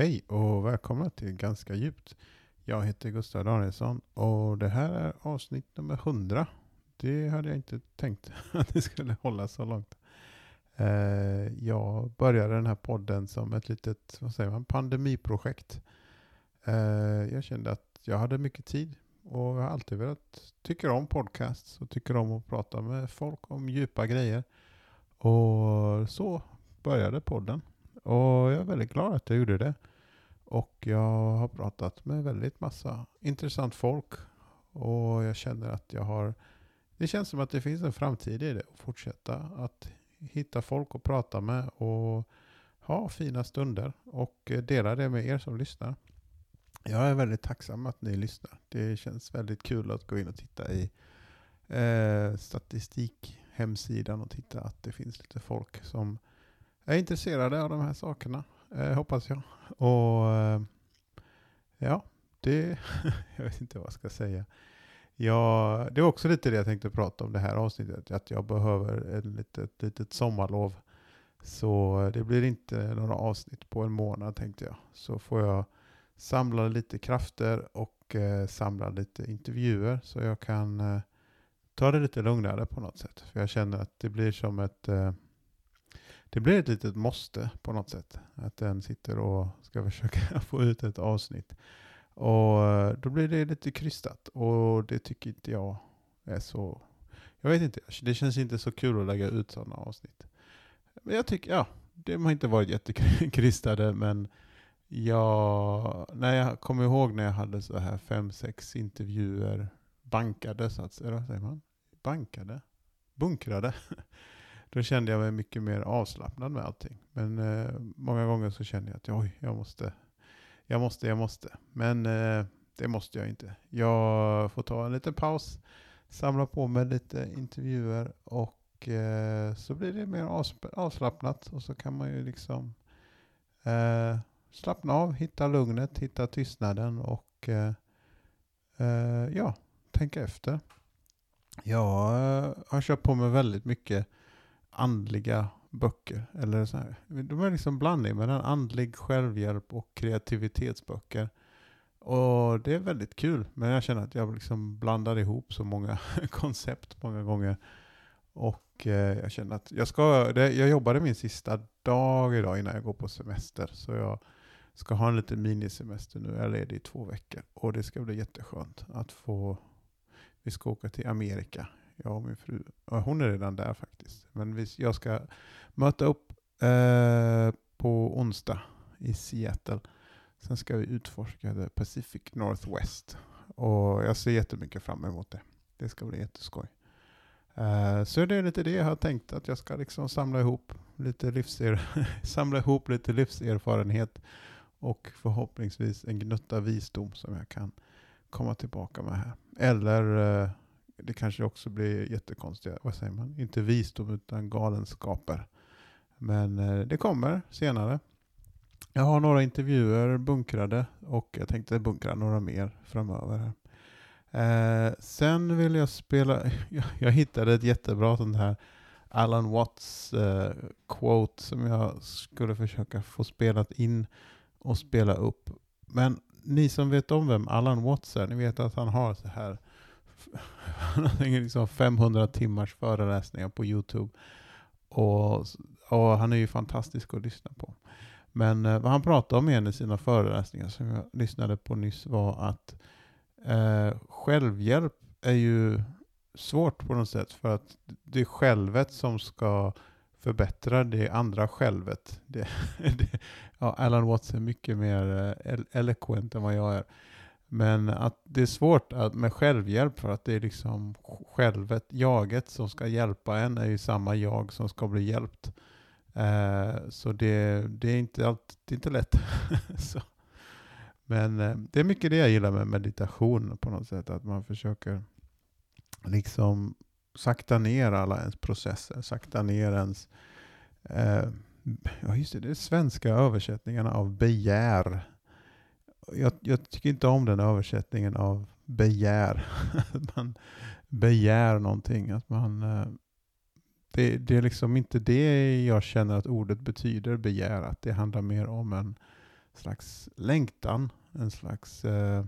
Hej och välkomna till Ganska djupt. Jag heter Gustav Danielsson och det här är avsnitt nummer 100. Det hade jag inte tänkt att det skulle hålla så långt. Eh, jag började den här podden som ett litet vad säger man, pandemiprojekt. Eh, jag kände att jag hade mycket tid och jag har alltid velat, tycka om podcasts och tycker om att prata med folk om djupa grejer. Och så började podden. Och jag är väldigt glad att jag gjorde det. Och jag har pratat med väldigt massa intressant folk. Och jag känner att jag har... Det känns som att det finns en framtid i det. Att fortsätta att hitta folk att prata med och ha fina stunder. Och dela det med er som lyssnar. Jag är väldigt tacksam att ni lyssnar. Det känns väldigt kul att gå in och titta i eh, statistikhemsidan och titta att det finns lite folk som är intresserade av de här sakerna, eh, hoppas jag. Och eh, ja, det, jag vet inte vad jag ska säga. Ja, det är också lite det jag tänkte prata om det här avsnittet, att jag behöver ett litet, litet sommarlov. Så det blir inte några avsnitt på en månad tänkte jag. Så får jag samla lite krafter och eh, samla lite intervjuer så jag kan eh, ta det lite lugnare på något sätt. För jag känner att det blir som ett eh, det blir ett litet måste på något sätt. Att den sitter och ska försöka få ut ett avsnitt. Och eh, då blir det lite krystat och det tycker inte jag är så... Jag vet inte, det känns inte så kul att lägga ut sådana avsnitt. Men jag tycker, ja, det har inte varit jättekrystade men jag, när jag kommer ihåg när jag hade så här fem, sex intervjuer bankade, så att säga, säger man? Bankade? Bunkrade. Då kände jag mig mycket mer avslappnad med allting. Men eh, många gånger så kände jag att oj, jag måste, jag måste, jag måste. Men eh, det måste jag inte. Jag får ta en liten paus, samla på mig lite intervjuer och eh, så blir det mer avslappnat och så kan man ju liksom eh, slappna av, hitta lugnet, hitta tystnaden och eh, eh, ja, tänka efter. Jag eh, har kört på med väldigt mycket andliga böcker. Eller så här. De är liksom blandning mellan andlig självhjälp och kreativitetsböcker. Och det är väldigt kul. Men jag känner att jag liksom blandar ihop så många koncept många gånger. Och eh, jag känner att jag ska, det, jag jobbade min sista dag idag innan jag går på semester. Så jag ska ha en liten minisemester nu. Jag är ledig i två veckor. Och det ska bli jätteskönt att få, vi ska åka till Amerika jag och min fru. Och hon är redan där faktiskt. Men vi, jag ska möta upp eh, på onsdag i Seattle. Sen ska vi utforska the Pacific Northwest. Och jag ser jättemycket fram emot det. Det ska bli jätteskoj. Uh, så det är lite det jag har tänkt, att jag ska liksom samla ihop lite, livser samla ihop lite livserfarenhet och förhoppningsvis en gnutta visdom som jag kan komma tillbaka med här. Eller uh, det kanske också blir jättekonstiga, vad säger man, inte visdom utan galenskaper. Men eh, det kommer senare. Jag har några intervjuer bunkrade och jag tänkte bunkra några mer framöver. Eh, sen vill jag spela, jag, jag, hittade ett jättebra sånt här Alan Watts eh, quote som jag skulle försöka få spelat in och spela upp. Men ni som vet om vem Alan Watts är, ni vet att han har så här han har liksom 500 timmars föreläsningar på Youtube. Och, och, han är ju fantastisk att lyssna på. Men eh, vad han pratade om i en av sina föreläsningar som jag lyssnade på nyss var att eh, självhjälp är ju svårt på något sätt för att det är självet som ska förbättra det andra självet. Det, det, ja, Alan Watts är mycket mer eh, eloquent än vad jag är. Men att det är svårt att, med självhjälp för att det är liksom självet, jaget som ska hjälpa en är ju samma jag som ska bli hjälpt. Eh, så det, det, är inte allt, det är inte lätt. Men eh, det är mycket det jag gillar med meditation på något sätt. Att man försöker liksom sakta ner alla ens processer, sakta ner ens eh, ja just det, det är svenska översättningarna av begär jag, jag, tycker inte om den översättningen av begär. att man begär någonting. Att man, eh, det, det, är liksom inte det jag känner att ordet betyder, begär. Att det handlar mer om en slags längtan, en slags eh,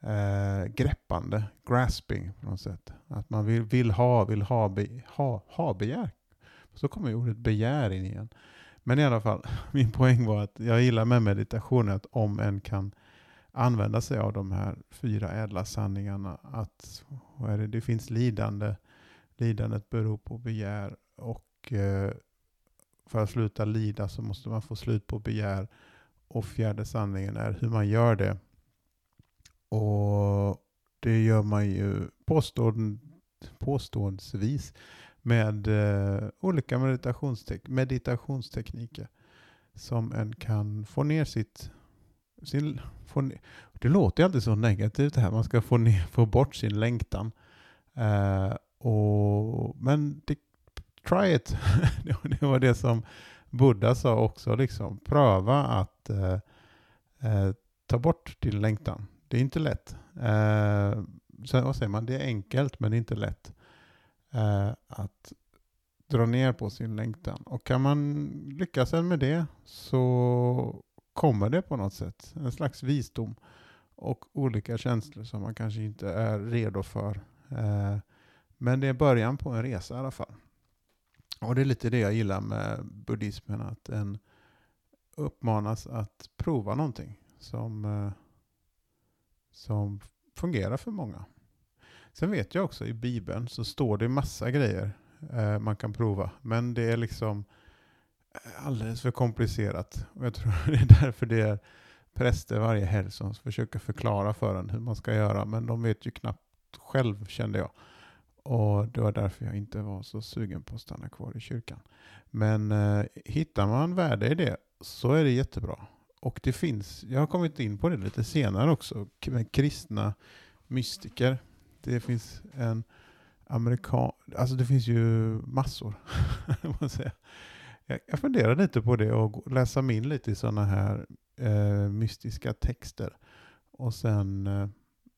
eh, greppande, grasping på något sätt. Att man vill, vill ha, vill ha, be, ha, ha begär. Så kommer ordet begär in igen. Men i alla fall, min poäng var att jag gillar med meditation att om en kan använda sig av de här fyra ädla sanningarna. Att är det, det finns lidande, lidandet beror på begär och eh, för att sluta lida så måste man få slut på begär. Och fjärde sanningen är hur man gör det. Och det gör man ju påståend, påståendsvis med eh, olika meditationstek meditationstekniker som en kan få ner sitt... Sin, få ner, det låter ju alltid så negativt det här, man ska få, ner, få bort sin längtan. Eh, och, men det, try it. det var det som Buddha sa också, liksom. pröva att eh, eh, ta bort din längtan. Det är inte lätt. Eh, så, vad säger man? Det är enkelt men det är inte lätt eh, att dra ner på sin längtan. Och kan man lyckas med det så kommer det på något sätt. En slags visdom och olika känslor som man kanske inte är redo för. Eh, men det är början på en resa i alla fall. Och det är lite det jag gillar med buddhismen, att en uppmanas att prova någonting som, eh, som fungerar för många. Sen vet jag också i Bibeln så står det massa grejer eh, man kan prova. Men det är liksom eh, alldeles för komplicerat. Och jag tror det är därför det är präster varje helg som försöker förklara för en hur man ska göra. Men de vet ju knappt själv kände jag. Och det var därför jag inte var så sugen på att stanna kvar i kyrkan. Men eh, hittar man värde i det så är det jättebra. Och det finns, jag har kommit in på det lite senare också, med kristna mystiker. Det finns en amerikan, alltså det finns ju massor. jag, jag funderar lite på det och läsa mig in lite i sådana här eh, mystiska texter. Och sen eh,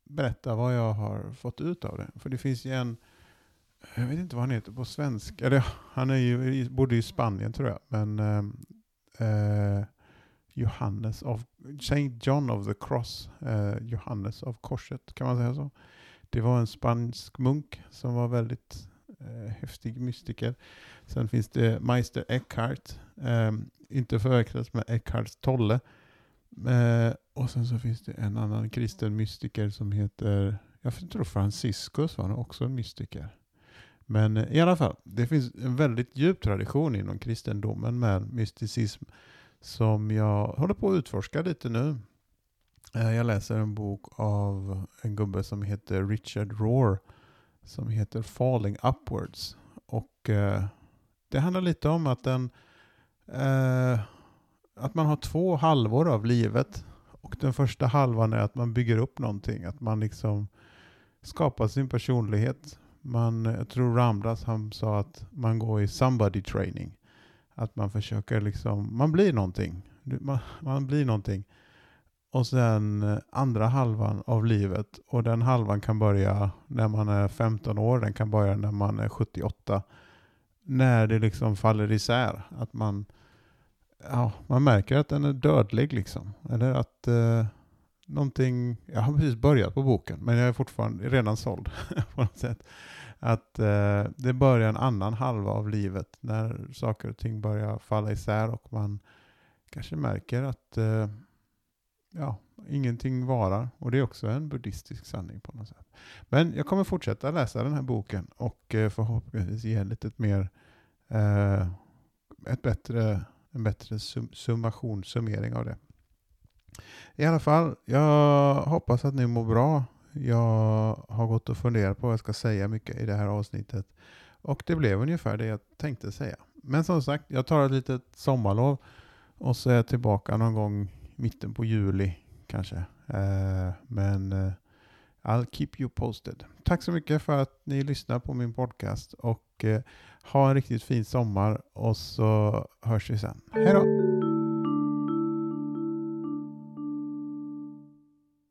berätta vad jag har fått ut av det. För det finns ju en, jag vet inte vad han heter på svenska, eller han är ju, bodde i Spanien tror jag, men ehm, eh, Johannes av Saint John of the Cross, eh, Johannes av korset, kan man säga så? Det var en spansk munk som var väldigt eh, häftig mystiker. Sen finns det Meister Eckhart, eh, inte förväxlas med Eckhart Tolle. Eh, och sen så finns det en annan kristen mystiker som heter, jag tror Franciscus var också en mystiker. Men eh, i alla fall, det finns en väldigt djup tradition inom kristendomen med mysticism som jag håller på att utforska lite nu. Eh, jag läser en bok av en gubbe som heter Richard Rohr som heter Falling Upwards. Och eh, det handlar lite om att, den, eh, att man har två halvor av livet. Och den första halvan är att man bygger upp någonting. Att man liksom skapar sin personlighet. Man, jag tror Ramdas han sa att man går i somebody training. Att man försöker liksom, man blir någonting. Man, man blir någonting. Och sen eh, andra halvan av livet. Och den halvan kan börja när man är 15 år. Den kan börja när man är 78. När det liksom faller isär. Att man, ja, man märker att den är dödlig liksom. Eller att eh, någonting, jag har precis börjat på boken men jag är fortfarande redan såld på något sätt. Att eh, det börjar en annan halva av livet när saker och ting börjar falla isär och man kanske märker att eh, ja, ingenting varar. Och det är också en buddhistisk sanning på något sätt. Men jag kommer fortsätta läsa den här boken och eh, förhoppningsvis ge lite mer, eh, ett bättre, en bättre sum summation, summering av det. I alla fall, jag hoppas att ni mår bra. Jag har gått och funderat på vad jag ska säga mycket i det här avsnittet. Och det blev ungefär det jag tänkte säga. Men som sagt, jag tar ett litet sommarlov och så är jag tillbaka någon gång mitten på juli kanske. Eh, men eh, I'll keep you posted. Tack så mycket för att ni lyssnar på min podcast och eh, ha en riktigt fin sommar och så hörs vi sen. Hej då!